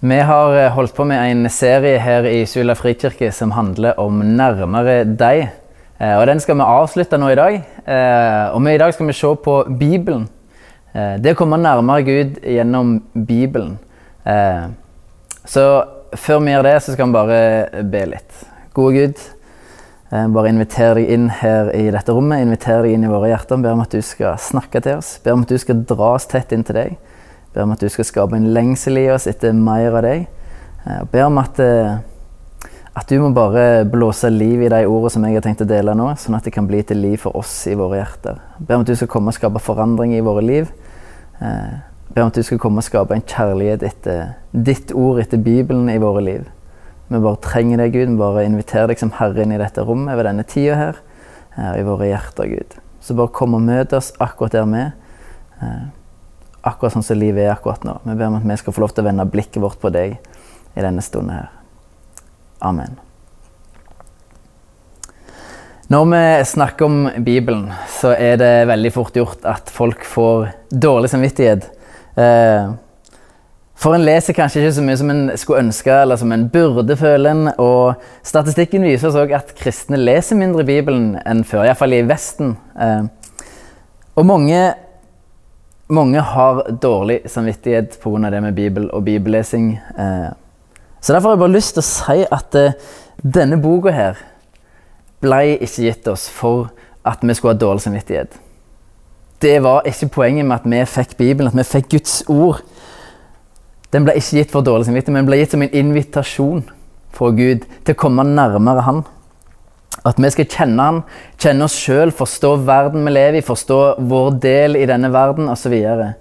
Vi har eh, holdt på med en serie her i Sula frikirke som handler om nærmere deg. Eh, Og Den skal vi avslutte nå i dag. Eh, Og vi, I dag skal vi se på Bibelen. Det å komme nærmere Gud gjennom Bibelen. Så før vi gjør det, så skal vi bare be litt. Gode Gud, bare inviter deg inn her i dette rommet. Inviter deg inn i våre hjerter. Ber om at du skal snakke til oss. Ber om at du skal dra oss tett inn til deg. Ber om at du skal skape en lengsel i oss etter mer av deg. Jeg ber om at, eh, at du må bare blåse liv i de ordene som jeg har tenkt å dele nå, sånn at det kan bli til liv for oss i våre hjerter. Ber om at du skal komme og skape forandring i våre liv. Jeg Ber om at du skal komme og skape en kjærlighet etter ditt ord, etter Bibelen i våre liv. Vi bare trenger deg, Gud. Vi bare inviterer deg som Herre inn i dette rommet ved denne tida her, eh, i våre hjerter, Gud. Så bare kom og møt oss akkurat der vi er. Akkurat sånn som livet er akkurat nå. Vi ber om at vi skal få lov til å vende blikket vårt på deg i denne stunden her. Amen. Når vi snakker om Bibelen, så er det veldig fort gjort at folk får dårlig samvittighet. Eh, For en leser kanskje ikke så mye som en skulle ønske, eller som en burde føle en. Og statistikken viser også at kristne leser mindre Bibelen enn før, iallfall i Vesten. Eh, Og mange, mange har dårlig samvittighet pga. det med Bibel og bibellesing. Eh, Så derfor har jeg bare lyst til å si at eh, denne boka her ble ikke gitt oss for at vi skulle ha dårlig samvittighet. Det var ikke poenget med at vi fikk Bibelen, at vi fikk Guds ord. Den ble ikke gitt for dårlig samvittighet, men den ble gitt som en invitasjon fra Gud til å komme nærmere Han. At vi skal kjenne Han, kjenne oss sjøl, forstå verden vi lever i, forstå vår del i denne verden osv. Så, videre.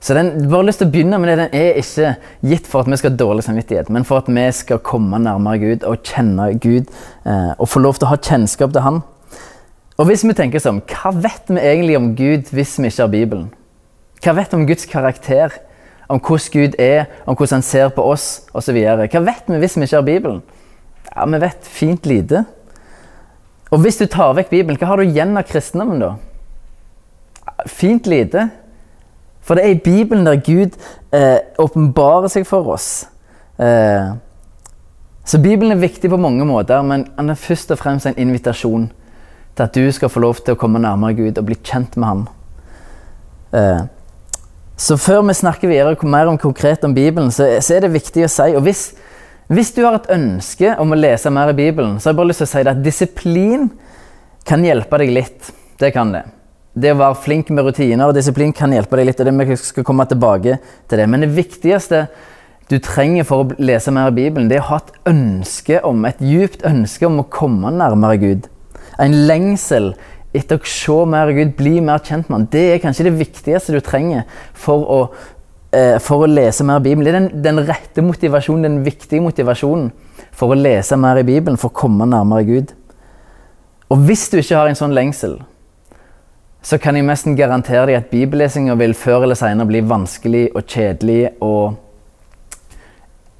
så den, bare lyst til å begynne med det, den er ikke gitt for at vi skal ha dårlig samvittighet, men for at vi skal komme nærmere Gud og kjenne Gud eh, og få lov til å ha kjennskap til Han. Og hvis vi tenker sånn, Hva vet vi egentlig om Gud hvis vi ikke har Bibelen? Hva vet vi om Guds karakter? Om hvordan Gud er, om hvordan han ser på oss osv. Hva vet vi hvis vi ikke har Bibelen? Ja, Vi vet fint lite. Og hvis du tar vekk Bibelen, hva har du igjen av kristendommen da? Fint lite. For det er i Bibelen der Gud eh, åpenbarer seg for oss. Eh, så Bibelen er viktig på mange måter, men den er først og fremst en invitasjon til at du skal få lov til å komme nærmere Gud og bli kjent med Han. Eh, så før vi snakker videre mer om konkret om Bibelen, så, så er det viktig å si og hvis, hvis du har et ønske om å lese mer i Bibelen, så har jeg bare lyst til å si det at disiplin kan hjelpe deg litt. Det kan det. Det å være flink med rutiner og disiplin kan hjelpe deg litt. og det Vi skal komme tilbake til det. Men det viktigste du trenger for å lese mer i Bibelen, det er å ha et ønske om, et djupt ønske om å komme nærmere Gud. En lengsel etter å se mer Gud, bli mer kjent med Han. Det er kanskje det viktigste du trenger for å, for å lese mer Bibelen. Det er den, den rette motivasjonen, den viktige motivasjonen for å lese mer i Bibelen, for å komme nærmere Gud. Og hvis du ikke har en sånn lengsel, så kan jeg nesten garantere deg at bibellesinga vil før eller senere bli vanskelig og kjedelig og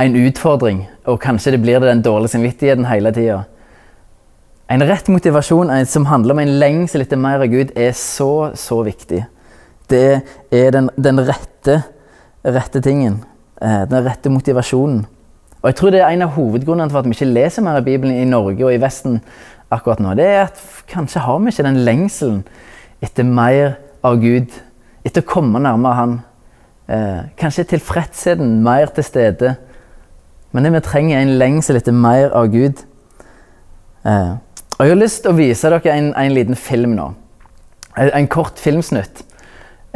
en utfordring. Og kanskje det blir det den dårlige samvittigheten hele tida. En rett motivasjon som handler om en lengsel etter mer av Gud, er så, så viktig. Det er den, den rette, rette tingen. eh, Den rette motivasjonen. Og jeg tror det er en av hovedgrunnene til at vi ikke leser mer av Bibelen i Norge og i Vesten akkurat nå. Det er at kanskje har vi ikke den lengselen etter mer av Gud. Etter å komme nærmere Han. Eh, kanskje er tilfredsheten mer til stede. Men det vi trenger, er en lengsel etter mer av Gud. Eh, og Jeg har lyst til å vise dere en, en liten film nå. En, en kort filmsnutt.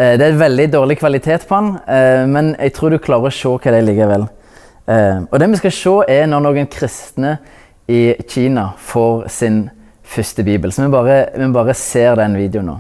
Eh, det er veldig dårlig kvalitet på den, eh, men jeg tror du klarer å se hva det er likevel. Eh, og det vi skal se, er når noen kristne i Kina får sin første bibel. Så vi bare, vi bare ser den videoen nå.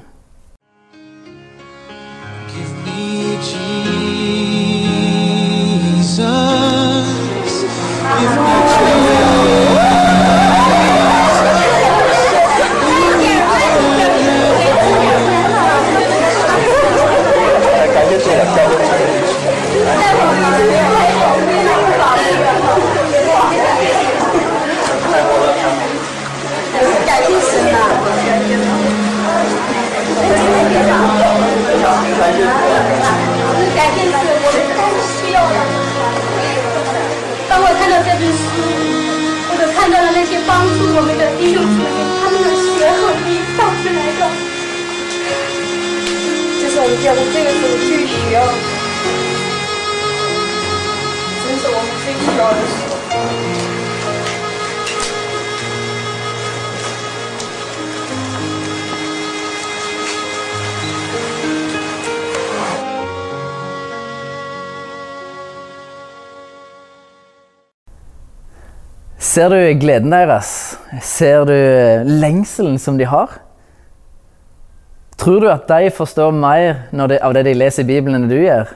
Ser du gleden deres? Ser du lengselen som de har? Tror du at de forstår mer de, av det de leser i Bibelen, enn du gjør?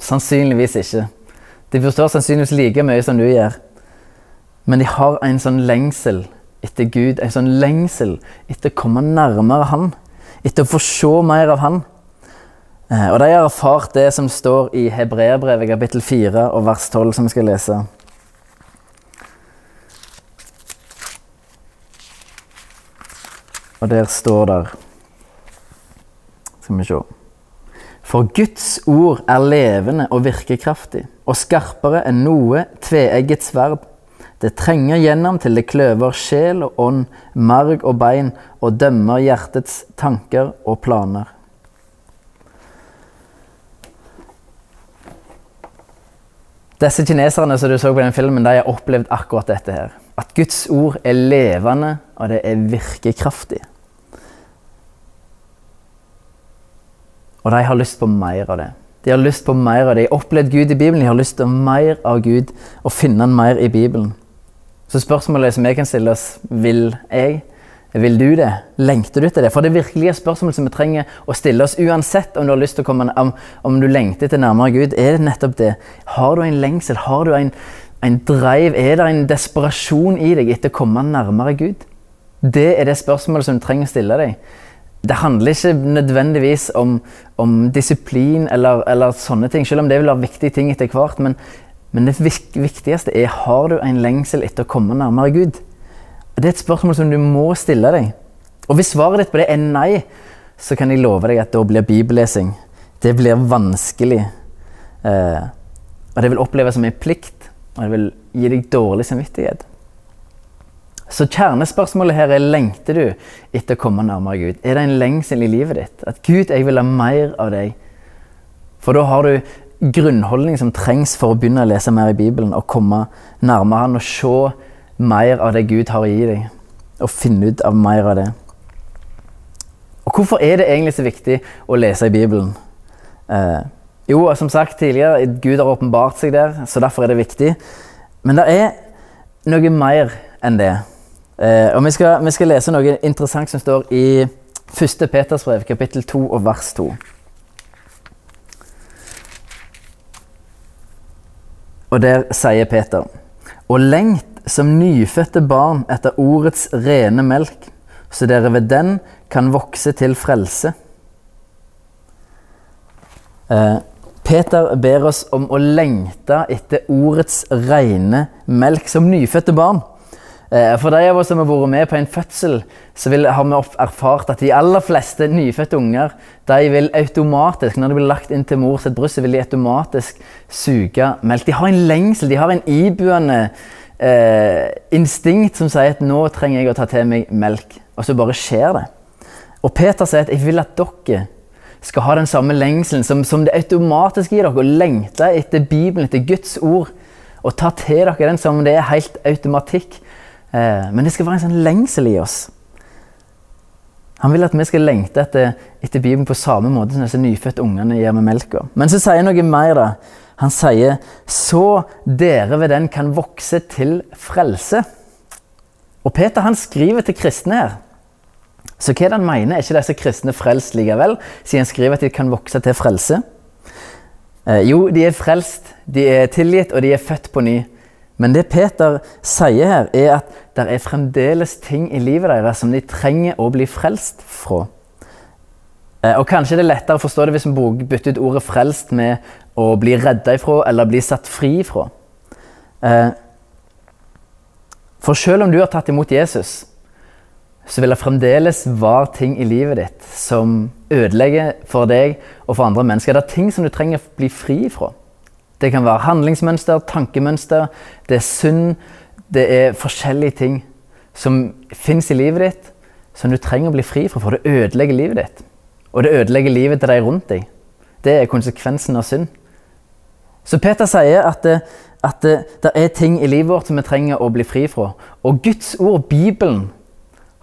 Sannsynligvis ikke. De forstår sannsynligvis like mye som du gjør. Men de har en sånn lengsel etter Gud, en sånn lengsel etter å komme nærmere Han. Etter å få se mer av Han. Eh, Og de har erfart det som står i Hebreerbrevet kapittel 4 og vers 12, som vi skal lese. Og der står der Skal vi se. For Guds ord er levende og virkekraftig, og skarpere enn noe tveegget sverd. Det trenger gjennom til det kløver sjel og ånd, marg og bein, og dømmer hjertets tanker og planer. Disse kineserne som du så på den filmen, de har opplevd akkurat dette her. At Guds ord er levende, og det er virkekraftig. Og de har lyst på mer av det. De har lyst på mer av det. De har opplevd Gud i Bibelen, de har lyst på mer av Gud og finne han mer i Bibelen. Så spørsmålet som jeg kan stille oss, vil jeg? Vil du det? Lengter du til det? For det virkelige spørsmålet som vi trenger å stille oss uansett om du har lyst til å komme, om, om du lengter til nærmere Gud, er det nettopp det. Har du en lengsel? Har du en, en drive? Er det en desperasjon i deg etter å komme nærmere Gud? Det er det spørsmålet som du trenger å stille deg. Det handler ikke nødvendigvis om, om disiplin eller, eller, sånne ting, selv om det vil være viktige ting etter hvert. Men, men det viktigste er har du en lengsel etter å komme nærmere Gud. Det er et spørsmål som du må stille deg. Og hvis svaret ditt på det er nei, så kan jeg love deg at da blir bibellesing det blir vanskelig. Eh, og det vil oppleves som en plikt, og det vil gi deg dårlig samvittighet. Så kjernespørsmålet her er lengter du etter å komme nærmere Gud. Er det en lengsel i livet ditt? At Gud, jeg vil ha mer av deg. For da har du grunnholdning som trengs for å begynne å lese mer i Bibelen og komme nærmere Han og se mer av det Gud har å gi deg. Og finne ut av mer av det. Og hvorfor er det egentlig så viktig å lese i Bibelen? Eh, jo, som sagt tidligere, Gud har åpenbart seg der, så derfor er det viktig. Men det er noe mer enn det. Eh, og vi skal, vi skal, lese noe interessant som står i 1. Peters brev, kapittel 2 og vers 2. Og der sier Peter Og lengt som nyfødte barn etter ordets rene melk, så dere ved den kan vokse til frelse. Eh, Peter ber oss om å lengte etter ordets rene melk som nyfødte barn. Eh, for de av oss som har vært med på en fødsel, så vil, har vi erfart at de aller fleste nyfødte unger de vil automatisk, når de blir lagt inn til mor sitt bryst, vil de automatisk suge melk. De har en lengsel, de har en ibuende eh, instinkt som sier at nå trenger jeg å ta til meg melk. Og så bare skjer det. Og Peter sier at jeg vil at dere skal ha den samme lengselen som, som det automatisk gir dere, å lengte etter Bibelen, etter Guds ord. Og ta til dere den som det er helt automatikk. Eh, men det skal være en sånn lengsel i oss. Han vil at vi skal lengte etter, etter Bibelen på samme måte som disse nyfødte ungene gjør med melka. Men så sier han noe mer. da. Han sier så dere ved den kan vokse til frelse. Og Peter han skriver til kristne her. Så hva er det han mener? Er ikke disse kristne frelst likevel? Siden han skriver at de kan vokse til frelse? Eh, jo, de er frelst, de er tilgitt, og de er født på ny. Men det Peter sier her, er at det er fremdeles ting i livet deres som de trenger å bli frelst fra. Eh, og Kanskje det er lettere å forstå det hvis vi bytter ut ordet 'frelst' med å bli redda ifra eller bli satt fri ifra. Eh, for selv om du har tatt imot Jesus, så vil det fremdeles være ting i livet ditt som ødelegger for deg og for andre mennesker. Det er ting som du trenger å bli fri fra. Det kan være handlingsmønster, tankemønster, det er synd, det er forskjellige ting. som fins i livet ditt, som du trenger å bli fri fra, for det ødelegger livet ditt. Og det ødelegger livet til de rundt deg. Det er konsekvensen av synd. Så Peter sier at, det, at det, det er ting i livet vårt som vi trenger å bli fri fra. Og Guds ord, Bibelen,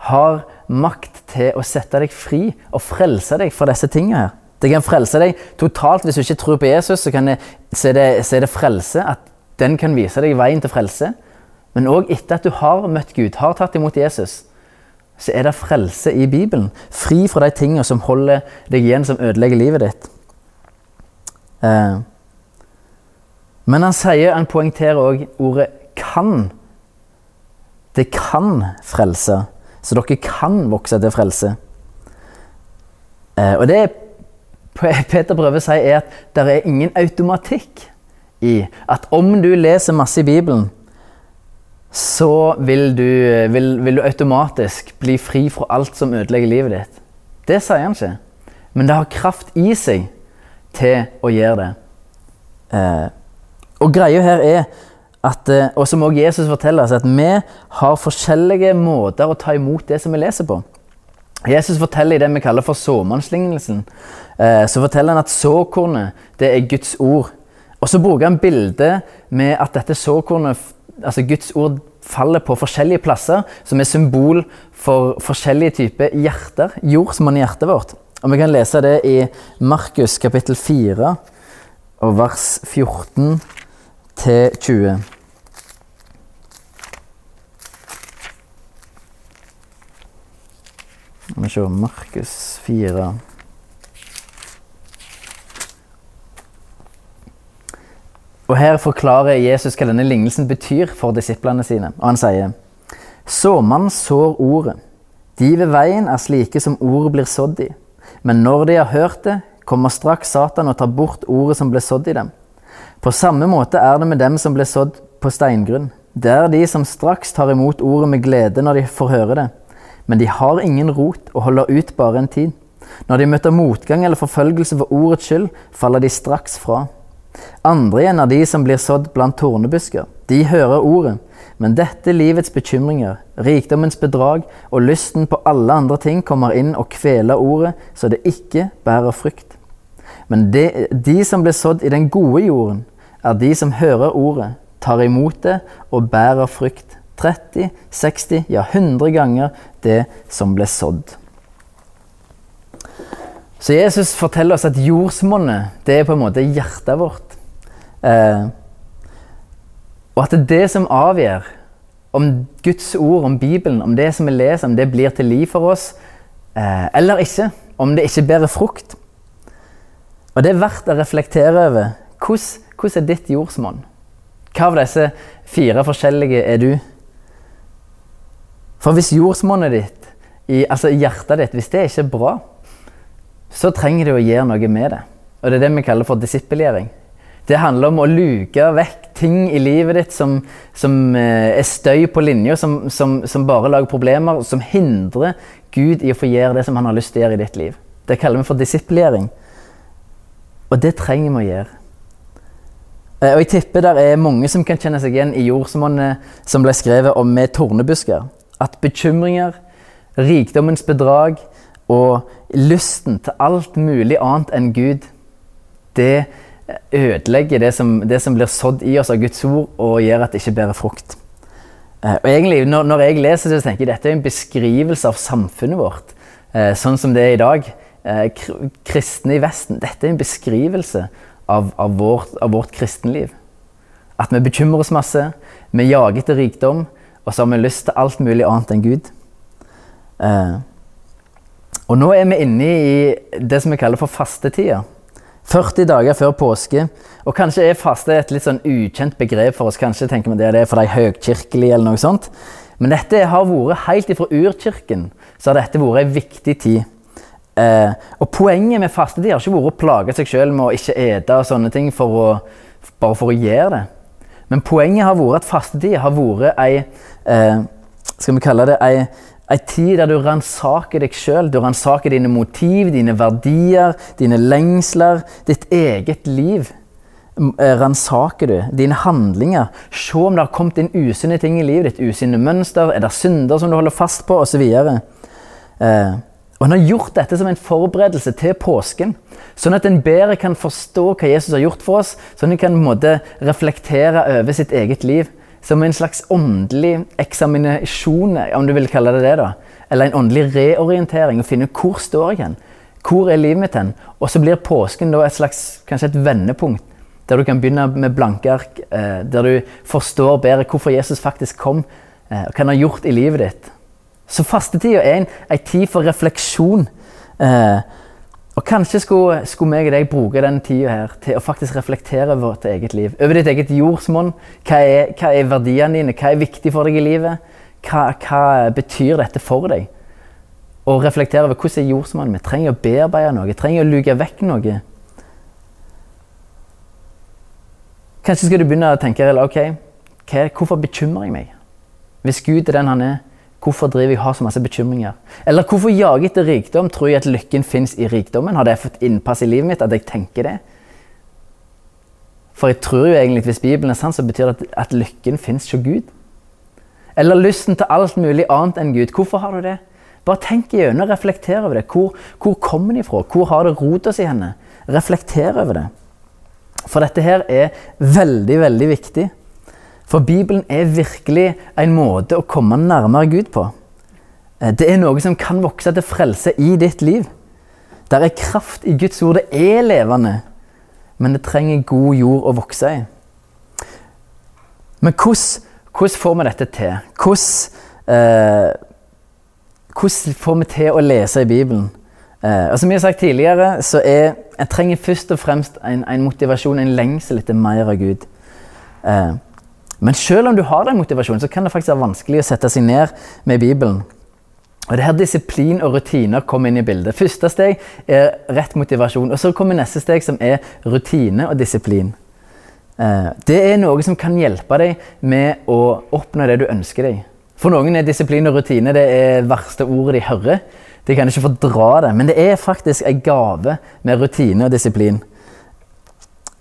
har makt til å sette deg fri og frelse deg fra disse tingene her. Det kan frelse deg totalt. Hvis du ikke tror på Jesus, så, det, så, er det, så er det frelse. At den kan vise deg veien til frelse. Men òg etter at du har møtt Gud, har tatt imot Jesus, så er det frelse i Bibelen. Fri fra de tingene som holder deg igjen, som ødelegger livet ditt. Eh. Men han sier, han poengterer òg ordet 'kan'. Det kan frelse. Så dere kan vokse til frelse. Eh, og det Peter prøver å si, er at det er ingen automatikk i at om du leser masse i Bibelen, så vil du, vil, vil du automatisk bli fri fra alt som ødelegger livet ditt. Det sier han ikke. Men det har kraft i seg til å gjøre det. Eh, og greia her er og som også Jesus forteller oss, at vi har forskjellige måter å ta imot det som vi leser på. Jesus forteller i det vi kaller for såmannslignelsen, eh, så forteller han at såkornet det er Guds ord. Og så bruker han bildet med at dette såkornet altså Guds ord faller på forskjellige plasser, som er symbol for forskjellige typer hjerter, er i hjertet vårt. Og Vi kan lese det i Markus kapittel 4 og vers 14 til 20. Skal vi se Markus 4 Og Her forklarer Jesus hva denne lignelsen betyr for disiplene sine. Og Han sier Såmann sår ordet. De ved veien er slike som ordet blir sådd i. Men når de har hørt det, kommer straks Satan og tar bort ordet som ble sådd i dem. På samme måte er det med dem som ble sådd på steingrunn. Det er de som straks tar imot ordet med glede når de får høre det. Men de har ingen rot og holder ut bare en tid. Når de møter motgang eller forfølgelse for ordets skyld, faller de straks fra. Andre igjen er de som blir sådd blant tornebusker. De hører ordet, men dette livets bekymringer, rikdommens bedrag og lysten på alle andre ting kommer inn og kveler ordet, så det ikke bærer frukt. Men de, de som blir sådd i den gode jorden, er de som hører ordet, tar imot det og bærer frukt. 30, 60, ja 100 ganger det som ble sådd. Så Jesus forteller oss at jordsmonnet det er på en måte hjertet vårt. Eh, og at det er det som avgjør om Guds ord, om Bibelen, om det som vi leser, om det blir til liv for oss eh, eller ikke. Om det ikke bærer frukt. Og det er verdt å reflektere over. Hvordan, er ditt jordsmonn? Hva av disse fire forskjellige er du? For hvis jordsmonnet ditt, i, altså hjertet ditt, hvis det ikke er bra, så trenger du å gjøre noe med det. Og det er det vi kaller for disippelgjøring. Det handler om å luke vekk ting i livet ditt som, som eh, er støy på linja, som, som, som, bare lager problemer, som hindrer Gud i å få gjøre det som han har lyst til å gjøre i ditt liv. Det kaller vi for disippelgjøring. Og det trenger vi å gjøre. Eh, og jeg tipper det er mange som kan kjenne seg igjen i jordsmonnet som ble skrevet om med tornebusker. At bekymringer, rikdommens bedrag og lysten til alt mulig annet enn Gud, det ødelegger det som, det som blir sådd i oss av Guds ord, og gjør at det ikke bærer frukt. Eh, og egentlig, når, når, jeg leser det, så tenker jeg dette er en beskrivelse av samfunnet vårt. Eh, sånn som det er i dag. Eh, kristne i Vesten. Dette er en beskrivelse av, av, vårt, av vårt kristenliv. At vi bekymrer oss masse, vi jager etter rikdom, og så har vi lyst til alt mulig annet enn Gud. Eh, og nå er vi inne i det som vi kaller for fastetida. 40 dager før påske. Og kanskje er faste et litt sånn ukjent begrep for oss. Kanskje tenker vi det er for de høykirkelige eller noe sånt. Men dette har vært helt ifra urkirken så har dette vært en viktig tid. Eh, og poenget med fastetid har ikke vært å plage seg sjøl med å ikke ete og sånne ting for å, bare for å gjøre det. Men poenget har vært at fastetid har vært ei eh, Skal vi kalle det ei Ei tid der du ransaker deg sjøl. Du ransaker dine motiv, dine verdier, dine lengsler, ditt eget liv. eh, ransaker du dine handlinger. Se om det har kommet inn usunne ting i livet ditt. Usunne mønster, er det synder som du holder fast på, osv. Eh, og han har gjort dette som en forberedelse til påsken. Sånn at en bedre kan forstå hva Jesus har gjort for oss. Sånn at en kan en måte reflektere over sitt eget liv. Som en slags åndelig eksaminasjon, om du vil kalle det det. da. Eller en åndelig reorientering. Å finne hvor står jeg hen. Hvor er livet mitt hen? Og så blir påsken da et slags, kanskje et vendepunkt. Der du kan begynne med blanke ark. Eh, der du forstår bedre hvorfor Jesus faktisk kom. Eh, og hva han har gjort i livet ditt. Så fastetida er en, en tid for refleksjon. Eh, og kanskje skulle, skulle meg og deg bruke den tida her til å faktisk reflektere over vårt eget liv. Over ditt eget jordsmonn. Hva, er- hva er verdiene dine? Hva er viktig for deg i livet? Hva, hva betyr dette for deg? Og reflektere over hvordan er jordsmonnet mitt? Trenger jeg å bearbeide noe? Trenger jeg å luke vekk noe? Kanskje skal du begynne å tenke ok, hva, hvorfor bekymrer jeg meg? Hvis Gud er den han er, hvorfor driver jeg har så masse bekymringer? Eller hvorfor jager jeg etter rikdom? Tror jeg at lykken fins i rikdommen? Har det fått innpass i livet mitt at jeg tenker det? For jeg tror jo egentlig at hvis Bibelen er sann, så betyr det at, at lykken fins hos Gud. Eller lysten til alt mulig annet enn Gud. Hvorfor har du det? Bare tenk igjennom og reflekter over det. Hvor, hvor kommer den ifra? Hvor har det rota si henne? Reflekter over det. For dette her er veldig, veldig viktig. For Bibelen er virkelig en måte å komme nærmere Gud på. Eh, Det er noe som kan vokse til frelse i ditt liv. Der er kraft i Guds ord. Det er levende. Men det trenger god jord å vokse i. Men hvordan, hvordan får vi dette til? Hvordan, eh, hvordan får vi til å lese i Bibelen? Eh, og som jeg har sagt tidligere, så er jeg trenger først og fremst en, en motivasjon, en lengsel etter mer av Gud. Eh, men selv om du har den motivasjonen, så kan det faktisk være vanskelig å sette seg ned med Bibelen. Og det her Disiplin og rutiner kommer inn i bildet. Første steg er rett motivasjon. og Så kommer neste steg, som er rutine og disiplin. Eh, Det er noe som kan hjelpe deg med å oppnå det du ønsker deg. For noen er disiplin og rutine det er verste ordet de hører. De kan ikke fordra det, men det er faktisk en gave med rutine og disiplin.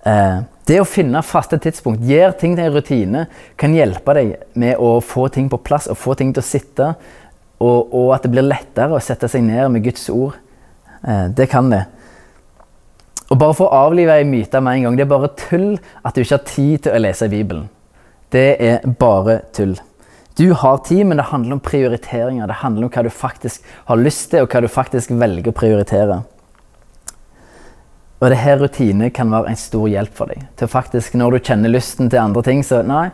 Eh, Det å finne faste tidspunkt, gjøre ting til en rutine, kan hjelpe deg med å få ting på plass og få ting til å sitte. Og, og at det blir lettere å sette seg ned med Guds ord. Eh, Det kan det. Og bare for å avlive en myte med en gang, det er bare tull at du ikke har tid til å lese Bibelen. Det er bare tull. Du har tid, men det handler om prioriteringer. Det handler om hva du faktisk har lyst til, og hva du faktisk velger å prioritere. Og det her rutine kan være en stor hjelp for deg. Til faktisk, Når du kjenner lysten til andre ting, så nei,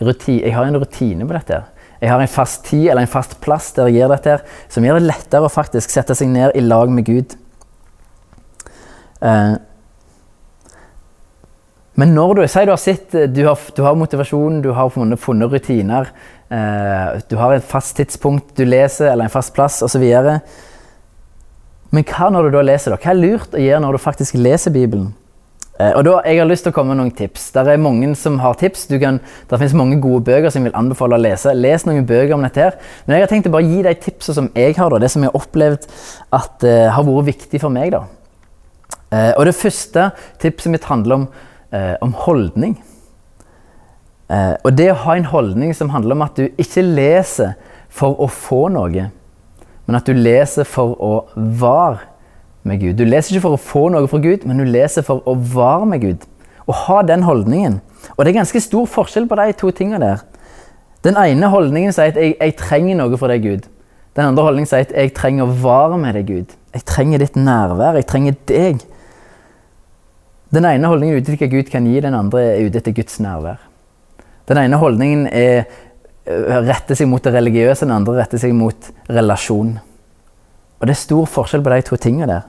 ruti, jeg har en rutine på dette. her. Jeg har en fast tid eller en fast plass der jeg gjør dette, her, som gjør det lettere å faktisk sette seg ned i lag med Gud. Eh, men når du sier du har sett, du har, har motivasjon, du har funnet, funnet rutiner, eh, du har et fast tidspunkt du leser, eller en fast plass osv. Men hva når du da leser? da? Hva er lurt å gjøre når du faktisk leser Bibelen? Eh, og da, Jeg har lyst til å komme med noen tips. Der er mange som har tips. Kan, der finnes mange gode bøker som jeg vil anbefale å lese. Les noen bøker om dette. her. Men jeg har tenkt å bare gi de tipsene som jeg har, da, det som jeg har opplevd at eh, har vært viktig for meg. da. Eh, og Det første tipset mitt handler om, eh, om holdning. Eh, og det å ha en holdning som handler om at du ikke leser for å få noe, men at du leser for å være med Gud. Du leser ikke for å få noe fra Gud, men du leser for å være med Gud. Og ha den holdningen. Og det er ganske stor forskjell på de to tingene der. Den ene holdningen sier at jeg, jeg trenger noe fra deg, Gud. Den andre holdningen sier at jeg trenger å være med deg, Gud. Jeg trenger ditt nærvær. Jeg trenger deg. Den ene holdningen er ute etter hva Gud kan gi, den andre er ute etter Guds nærvær. Den ene holdningen er, retter seg mot det religiøse, den andre retter seg mot relasjon. Og det er stor forskjell på de to tingene der.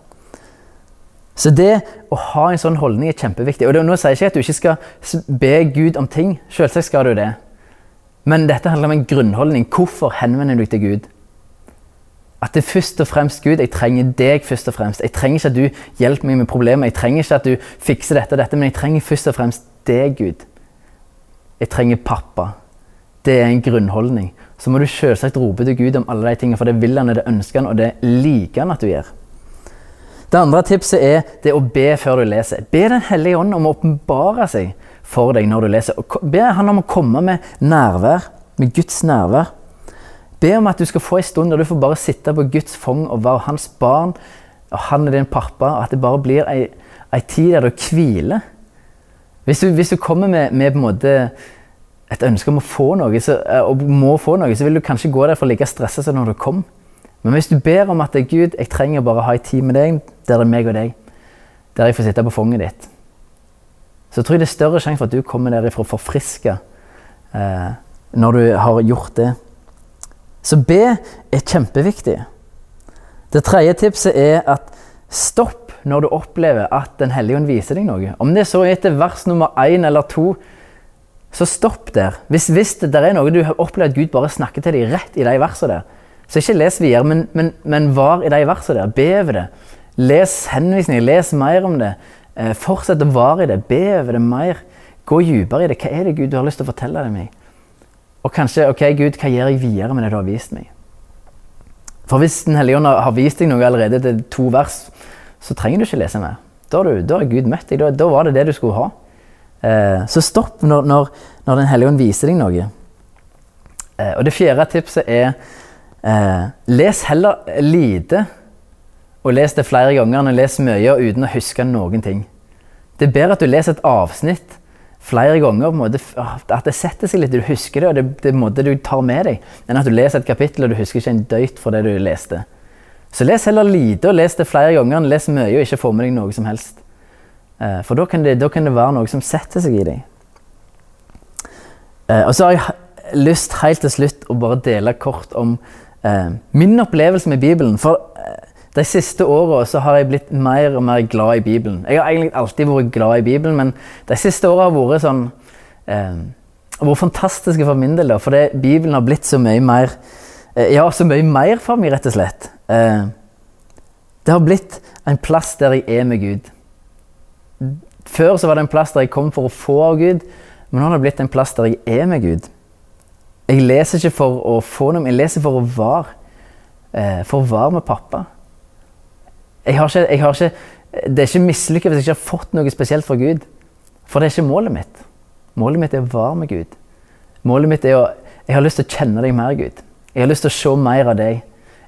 Så det å ha en sånn holdning er kjempeviktig. Og det, nå sier jeg ikke at du ikke skal be Gud om ting. Selvsagt skal du det. Men dette handler om en grunnholdning. Hvorfor henvender du deg til Gud? At det er først og fremst Gud. Jeg trenger deg først og fremst. Jeg trenger ikke at du hjelper meg med problemer. Jeg trenger ikke at du fikser dette og dette, men jeg trenger først og fremst deg, Gud. Jeg trenger pappa. Det er en grunnholdning. Så må du selvsagt rope til Gud om alle de tingene, for det vil han, det ønsker han, og det liker han at du gjør. Det andre tipset er det å be før du leser. Be Den hellige ånd om å åpenbare seg for deg når du leser. Be han om å komme med nærvær, med Guds nærvær. Be om at du skal få en stund der du får bare sitte på Guds fong og være hans barn. Og han er din pappa. Og at det bare blir ei, ei tid der du hviler. Hvis du, hvis du kommer med, med på en måte et ønske om å få noe, så, eh, og må få noe, så vil du kanskje gå der for like stressa som når du kom. Men hvis du ber om at Gud, jeg trenger bare å ha en tid med deg, der det er meg og deg, der jeg får sitte på fanget ditt, så tror jeg det er større sjanse for at du kommer derifra forfriska eh, når du har gjort det. Så be er kjempeviktig. Det tredje tipset er at stopp når du opplever at Den hellige ånd viser deg noe. Om det så er etter vers nummer én eller to, så stopp der. Hvis, hvis det der er noe du har opplevd at Gud bare snakker til deg rett i de versene der, så ikke les videre, men, men, men var i de versene der. Be over det. Les henvisninger, les mer om det. Eh, fortsett å vare i det. Be over det mer. Gå dypere i det. Hva er det Gud du har lyst til å fortelle deg meg? Og kanskje, ok Gud, hva gjør jeg videre med det du har vist meg? For hvis Den hellige ånd har vist deg noe allerede til to vers, så trenger du ikke lese mer. Da da har Gud møtt deg. Da, da var det det du skulle ha. Eh, så stopp når, når, når Den hellige ånd viser deg noe. Eh, og det fjerde tipset er eh, les heller lite og les det flere ganger enn lese mye uten å huske noen ting. Det er bedre at du leser et avsnitt flere ganger, måte, at det setter seg litt, du husker det, og det, det er måte du tar med deg, enn at du leser et kapittel og du husker ikke en døyt fra det du leste. Så les heller lite og les det flere ganger enn les mye og ikke få med deg noe som helst. Eh, For da kan, det, da kan det være noe som setter seg i deg. Eh, Og så har jeg lyst helt til slutt å bare dele kort om eh, min opplevelse med Bibelen. For de siste åra har jeg blitt mer og mer glad i Bibelen. Jeg har egentlig alltid vært glad i Bibelen, men de siste åra har vært sånn vært fantastiske for min del. Da, fordi Bibelen har blitt så mye mer Ja, så mye mer for meg, rett og slett. Det har blitt en plass der jeg er med Gud. Før så var det en plass der jeg kom for å få av Gud, men nå har det blitt en plass der jeg er med Gud. Jeg leser ikke for å få noe, jeg leser for å være. Eh, for å være med pappa. Jeg har ikke, jeg har ikke, det er ikke mislykka hvis jeg ikke har fått noe spesielt fra Gud. For det er ikke målet mitt. Målet mitt er å være med Gud. Målet mitt er å Jeg har lyst til å kjenne deg mer, Gud. Jeg har lyst til å se mer av deg.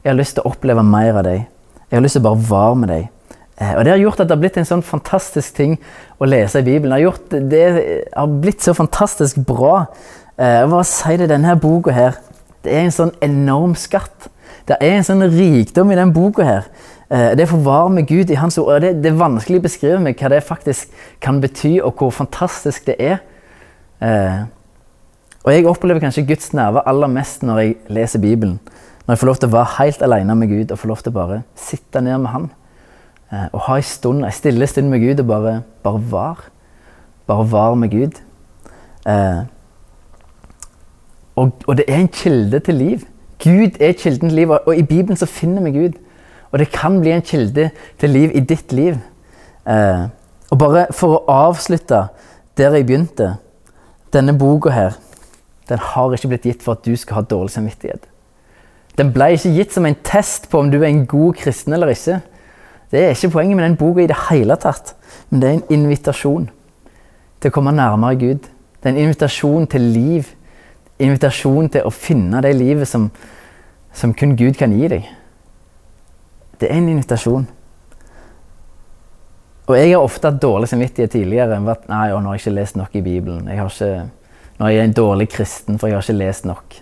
Jeg har lyst til å oppleve mer av deg. Jeg har lyst til å bare være med deg. Eh, Og Det har gjort at det har blitt en sånn fantastisk ting å lese i Bibelen. Det har, gjort, det har blitt så fantastisk bra. hva Jeg bare si det, denne boka her, det er en sånn enorm skatt. Det er en sånn rikdom i den boka her. Eh, Det forvarer med Gud i Hans ord. Det, det er vanskelig å beskrive meg hva det faktisk kan bety, og hvor fantastisk det er. Eh, Og jeg opplever kanskje Guds nerve aller mest når jeg leser Bibelen. Når jeg får lov til å være helt alene med Gud og får lov til å bare sitte ned med Han. Eh, Og ha en stund, en stille stund med Gud og bare, bare var. Bare var med Gud. Eh, og, og det er en kilde til liv. Gud er kilden til liv, og, og i Bibelen så finner vi Gud. Og det kan bli en kilde til liv i ditt liv. Eh, og bare for å avslutte der jeg begynte Denne boka her, den har ikke blitt gitt for at du skal ha dårlig samvittighet. Den ble ikke gitt som en test på om du er en god kristen eller ikke. Det er ikke poenget med den boka i det hele tatt. Men det er en invitasjon til å komme nærmere Gud. Det er en invitasjon til liv. Invitasjon til å finne det livet som, som kun Gud kan gi deg. Det er en invitasjon. Og jeg har ofte hatt dårlig samvittighet tidligere. Vært, nei, å, nå har jeg ikke lest nok i Bibelen. Jeg har ikke, nå er jeg en dårlig kristen, for jeg har ikke lest nok.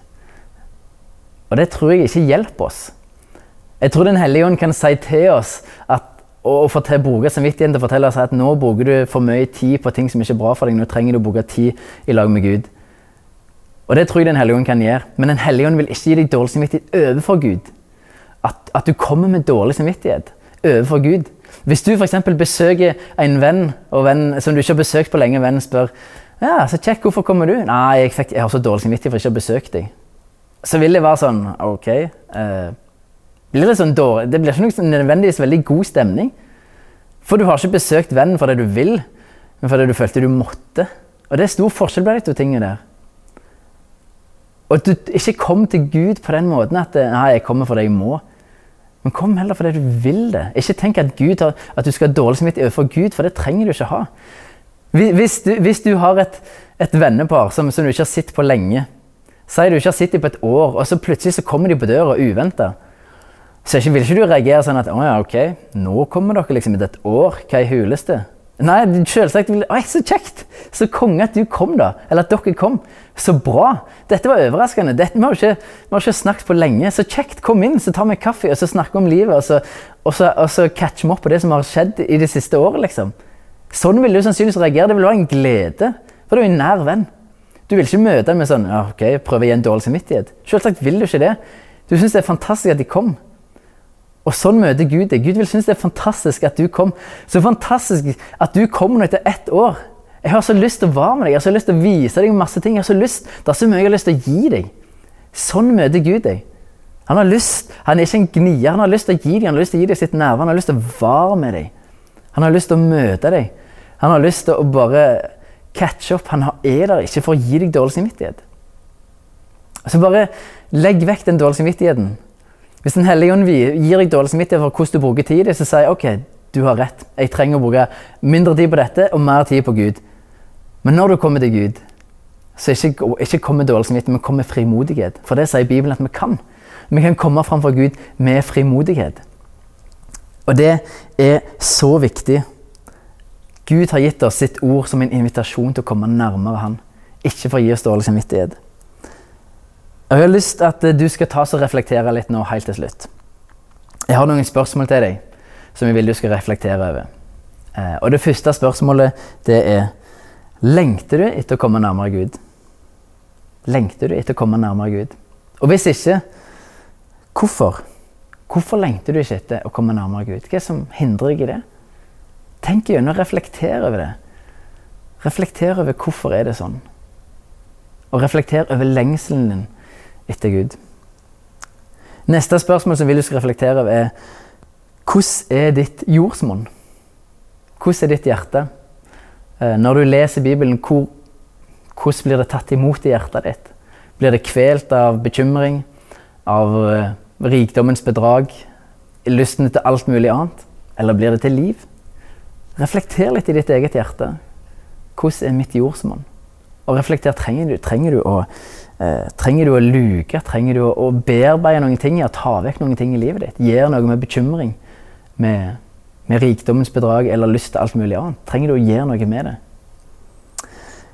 Og det tror jeg ikke hjelper oss. Jeg tror Den hellige ånd kan si til oss at, og fortell, bruke samvittigheten til å fortelle oss at nå bruker du for mye tid på ting som ikke er bra for deg. Nå trenger du å bruke tid i lag med Gud. Og det tror jeg Den hellige ånd kan gjøre. Men Den hellige ånd vil ikke gi deg dårlig samvittighet overfor Gud. At, at du kommer med dårlig samvittighet overfor Gud. Hvis du f.eks. besøker en venn, og venn som du ikke har besøkt på lenge, vennen spør ja, så kjekk, hvorfor kommer du? Nei, jeg, fikk, jeg har så dårlig samvittighet for ikke å ha besøkt deg. Så vil det være sånn Ok. Eh, blir det, sånn dårlig, det blir ikke noe sånn nødvendigvis veldig god stemning. For du har ikke besøkt vennen fordi du vil, men fordi du følte du måtte. Og det er stor forskjell på de to tingene der. Og at du ikke kom til Gud på den måten at Nei, jeg kommer fordi jeg må. Men kom heller fordi du vil det. Ikke tenk at, har, at du skal ha dårlig samvittighet overfor Gud, for det trenger du ikke ha. Hvis du, hvis du har et, et vennepar som, som, du ikke har sett på lenge, sier du ikke har sett dem på et år, og så plutselig så kommer de på døra uventa, så ikke, vil ikke du reagere sånn at å ja, ok, nå kommer dere liksom etter et år, hva er huleste? Nei, selvsagt vil Oi, så kjekt! Så konge at du kom, da. Eller at dere kom. Så bra! Dette var overraskende. Dette, vi, har ikke, vi har ikke snakket på lenge. Så kjekt! Kom inn, så tar vi kaffe og så snakker om livet. Og så, og så, og så catcher vi opp på det som har skjedd i det siste året. liksom. Sånn vil du sannsynligvis reagere. Det vil være en glede. For du er en nær venn. Du vil ikke møte dem med sånn ja, ok, prøve å gi en dårlig samvittighet. Selvsagt vil du ikke det. Du syns det er fantastisk at de kom. Og sånn møter Gud deg. Gud vil synes det er fantastisk at du kom. Så fantastisk at du kommer nå etter ett år. Jeg har så lyst til å være med deg, jeg har så lyst til å vise deg masse ting. jeg har så lyst, Det er så mye jeg har lyst til å gi deg. Sånn møter Gud deg. Han har lyst, han er ikke en gnier. Han har lyst til å gi deg han har lyst til å gi deg sitt nærvær. Han har lyst til å være med deg. Han har lyst til å møte deg. Han har lyst til å bare catche opp. Han er der ikke for å gi deg dårlig samvittighet. Så bare legg vekk den dårlige samvittigheten. Hvis Den hellige ånd gir deg dårlig samvittighet for hvordan du bruker tid, så sier jeg ok, du har rett. Jeg trenger å bruke mindre tid på dette og mer tid på Gud. Men når du kommer til Gud, så ikke, ikke kom med dårlig samvittighet, men kom med frimodighet. For det sier Bibelen at vi kan. Vi kan komme framfor Gud med frimodighet. Og det er så viktig. Gud har gitt oss sitt ord som en invitasjon til å komme nærmere Han. Ikke for å gi oss dårlig samvittighet. Jeg har lyst til at du skal ta og reflektere litt nå helt til slutt. Jeg har noen spørsmål til deg som jeg vil du skal reflektere over. Eh, og Det første spørsmålet det er Lengter du etter å komme nærmere Gud? Lengter du etter å komme nærmere Gud? Og hvis ikke, hvorfor? Hvorfor lengter du ikke etter å komme nærmere Gud? Hva er det som hindrer deg i det? Tenk gjennom, reflekter over det. Reflekter over hvorfor er det sånn. Og reflekter over lengselen din etter Gud. Neste spørsmål som vil du skal reflektere over, er hvordan er ditt jordsmonn? Hvordan er ditt hjerte? Eh, når du leser Bibelen, hvor, hvordan blir det tatt imot i hjertet ditt? Blir det kvelt av bekymring, av uh, rikdommens bedrag, lysten til alt mulig annet? Eller blir det til liv? Reflekter litt i ditt eget hjerte. Hvordan er mitt jordsmonn? Og reflekter trenger du, trenger du å Eh, trenger du å luke? Trenger du å, bearbeide noen ting? Ja, ta vekk noen ting i livet ditt? Gjør noe med bekymring? Med, med rikdommens bedrag eller lyst til alt mulig annet? Trenger du å gjøre noe med det?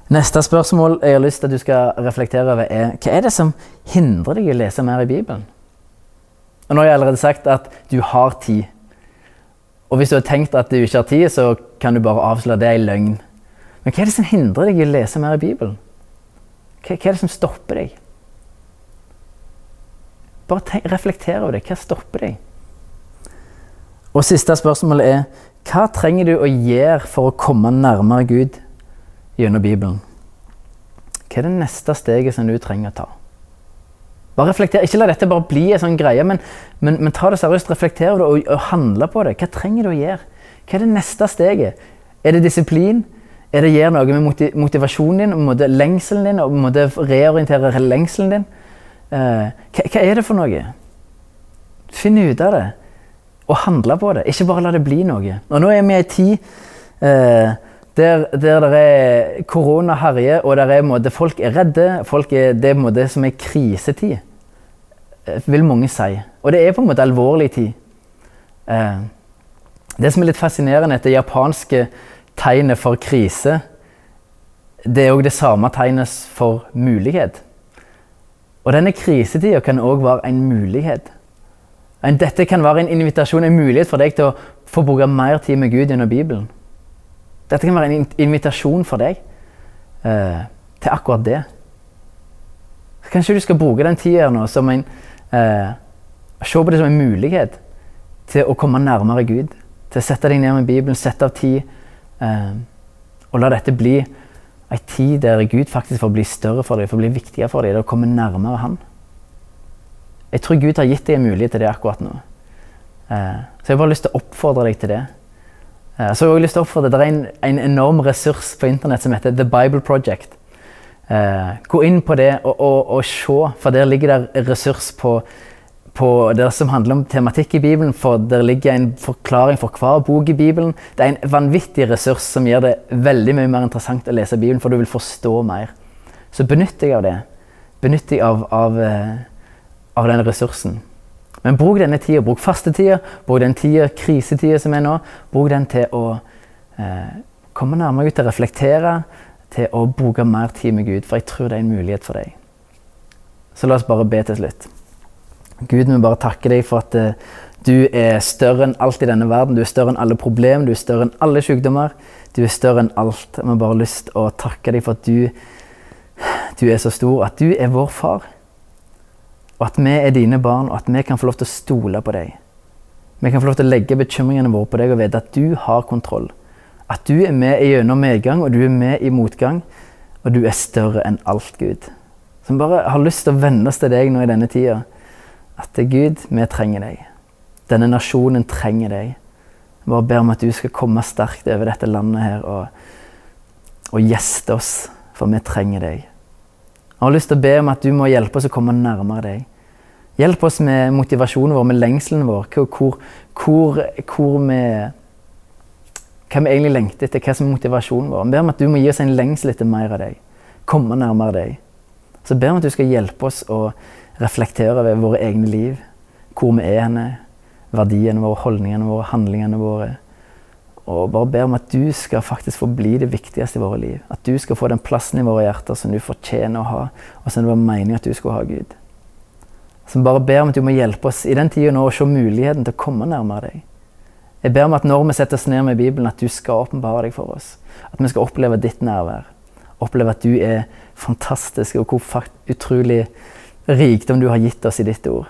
Neste spørsmål jeg har lyst til at du skal reflektere over, er hva er det som hindrer deg i å lese mer i Bibelen? Og Nå har jeg allerede sagt at du har tid. Og hvis du har tenkt at du ikke har tid, så kan du bare avsløre det er løgn. Men hva er det som hindrer deg i å lese mer i Bibelen? Hva, er det som stopper deg? Bare tenk, reflekter over det. Hva stopper deg? Og siste spørsmål er hva trenger du å gjøre for å komme nærmere Gud gjennom Bibelen? Hva er det neste steget som du trenger å ta? Bare reflekter. Ikke la dette bare bli en sånn greie, men, men, men ta det seriøst. Reflekter over det og, og handle på det. Hva trenger du å gjøre? Hva er det neste steget? Er det disiplin? Er det gjør noe med motivasjonen din, med lengselen din, og måte reorientere lengselen din? Eh, hva, er det for noe? Finn ut av det, og handle på det. Ikke bare la det bli noe. Og nå er vi i ei tid eh, der, der det er korona herjer, og der er, måte, folk er redde. Folk er, det er måte som er krisetid, eh, vil mange si. Og det er på en måte alvorlig tid. Det som er litt fascinerende, er det japanske tegnet for krise, det er òg det samme tegnet for mulighet. Og denne krisetida kan òg være en mulighet. Dette kan være en invitasjon, en mulighet for deg til å få bruke mer tid med Gud gjennom Bibelen. Dette kan være en invitasjon for deg eh, til akkurat det. Kanskje du skal bruke den tida nå som en eh, Se på det som en mulighet til å komme nærmere Gud. Til å sette deg ned med Bibelen, sette av tid og la dette bli ei tid der Gud faktisk får bli større for deg, får bli viktigere for deg, det å komme nærmere Han. Jeg tror Gud har gitt deg en mulighet til det akkurat nå. Eh, så jeg har bare lyst til å oppfordre deg til det. Eh, så jeg har lyst til å oppfordre Det er en, en enorm ressurs på internett som heter The Bible Project. gå inn på det og, og, og se, for der ligger det ressurs på, på det som handler om tematikk i Bibelen, for der ligger en forklaring for hver bok i Bibelen. Det er en vanvittig ressurs som gjør det veldig mye mer interessant å lese Bibelen, for du vil forstå mer. Så benytt deg av det. Benytt deg av, av, eh, av den ressursen. Men bruk denne tida. Bruk fastetida, bruk den tida, krisetida som er nå. Bruk den til å eh, komme nærmere ut, til å reflektere, til å bruke mer tid med Gud. For jeg tror det er en mulighet for deg. Så la oss bare be til slutt. Gud, vi bare takker deg for at eh, du er større enn alt i denne verden. Du er større enn alle problemer, du er større enn alle sykdommer. Du er større enn alt. Vi har bare lyst til å takke deg for at du, du er så stor, at du er vår far. Og at vi er dine barn, og at vi kan få lov til å stole på deg. Vi kan få lov til å legge bekymringene våre på deg og vite at du har kontroll. At du er med gjennom medgang, og du er med i motgang. Og du er større enn alt, Gud. Så vi bare har lyst til å venne oss til deg nå i denne tida at Gud, vi trenger deg. Denne nasjonen trenger deg. Jeg bare ber om at du skal komme sterkt over dette landet her og, og gjeste oss, for vi trenger deg. Jeg har lyst til å be om at du må hjelpe oss å komme nærmere deg. Hjelp oss med motivasjonen vår, med lengselen vår, hvor, hvor, hvor vi hva vi egentlig lengter etter, hva som er motivasjonen vår. Jeg ber om at du må gi oss en lengsel etter mer av deg. Komme nærmere deg. Så ber om at du skal hjelpe oss å reflektere over våre egne liv. Hvor vi er henne, verdiene våre, holdningene våre, handlingene våre. Og bare ber om at du skal faktisk få bli det viktigste i våre liv. At du skal få den plassen i våre hjerter som du fortjener å ha, og som det var meningen at du skulle ha, Gud. Så bare ber om at du må hjelpe oss i den tida nå å se muligheten til å komme nærmere deg. Jeg ber om at når vi setter oss ned med Bibelen, at du skal åpenbare deg for oss. At vi skal oppleve ditt nærvær. Oppleve at du er fantastisk, og hvor utrolig rikdom du har gitt oss i ditt ord.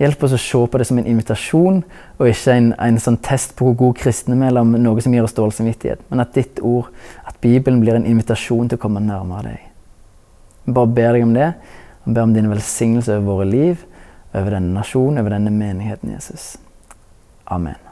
Hjelp oss å se på det som en invitasjon, og ikke en, en sånn test på hvor god kristne vi er, eller noe som gir oss dårlig samvittighet. Men at ditt ord, at Bibelen blir en invitasjon til å komme nærmere deg. Vi bare ber deg om det, og ber om din velsignelse over våre liv, over denne nasjonen, over denne menigheten, Jesus. Amen.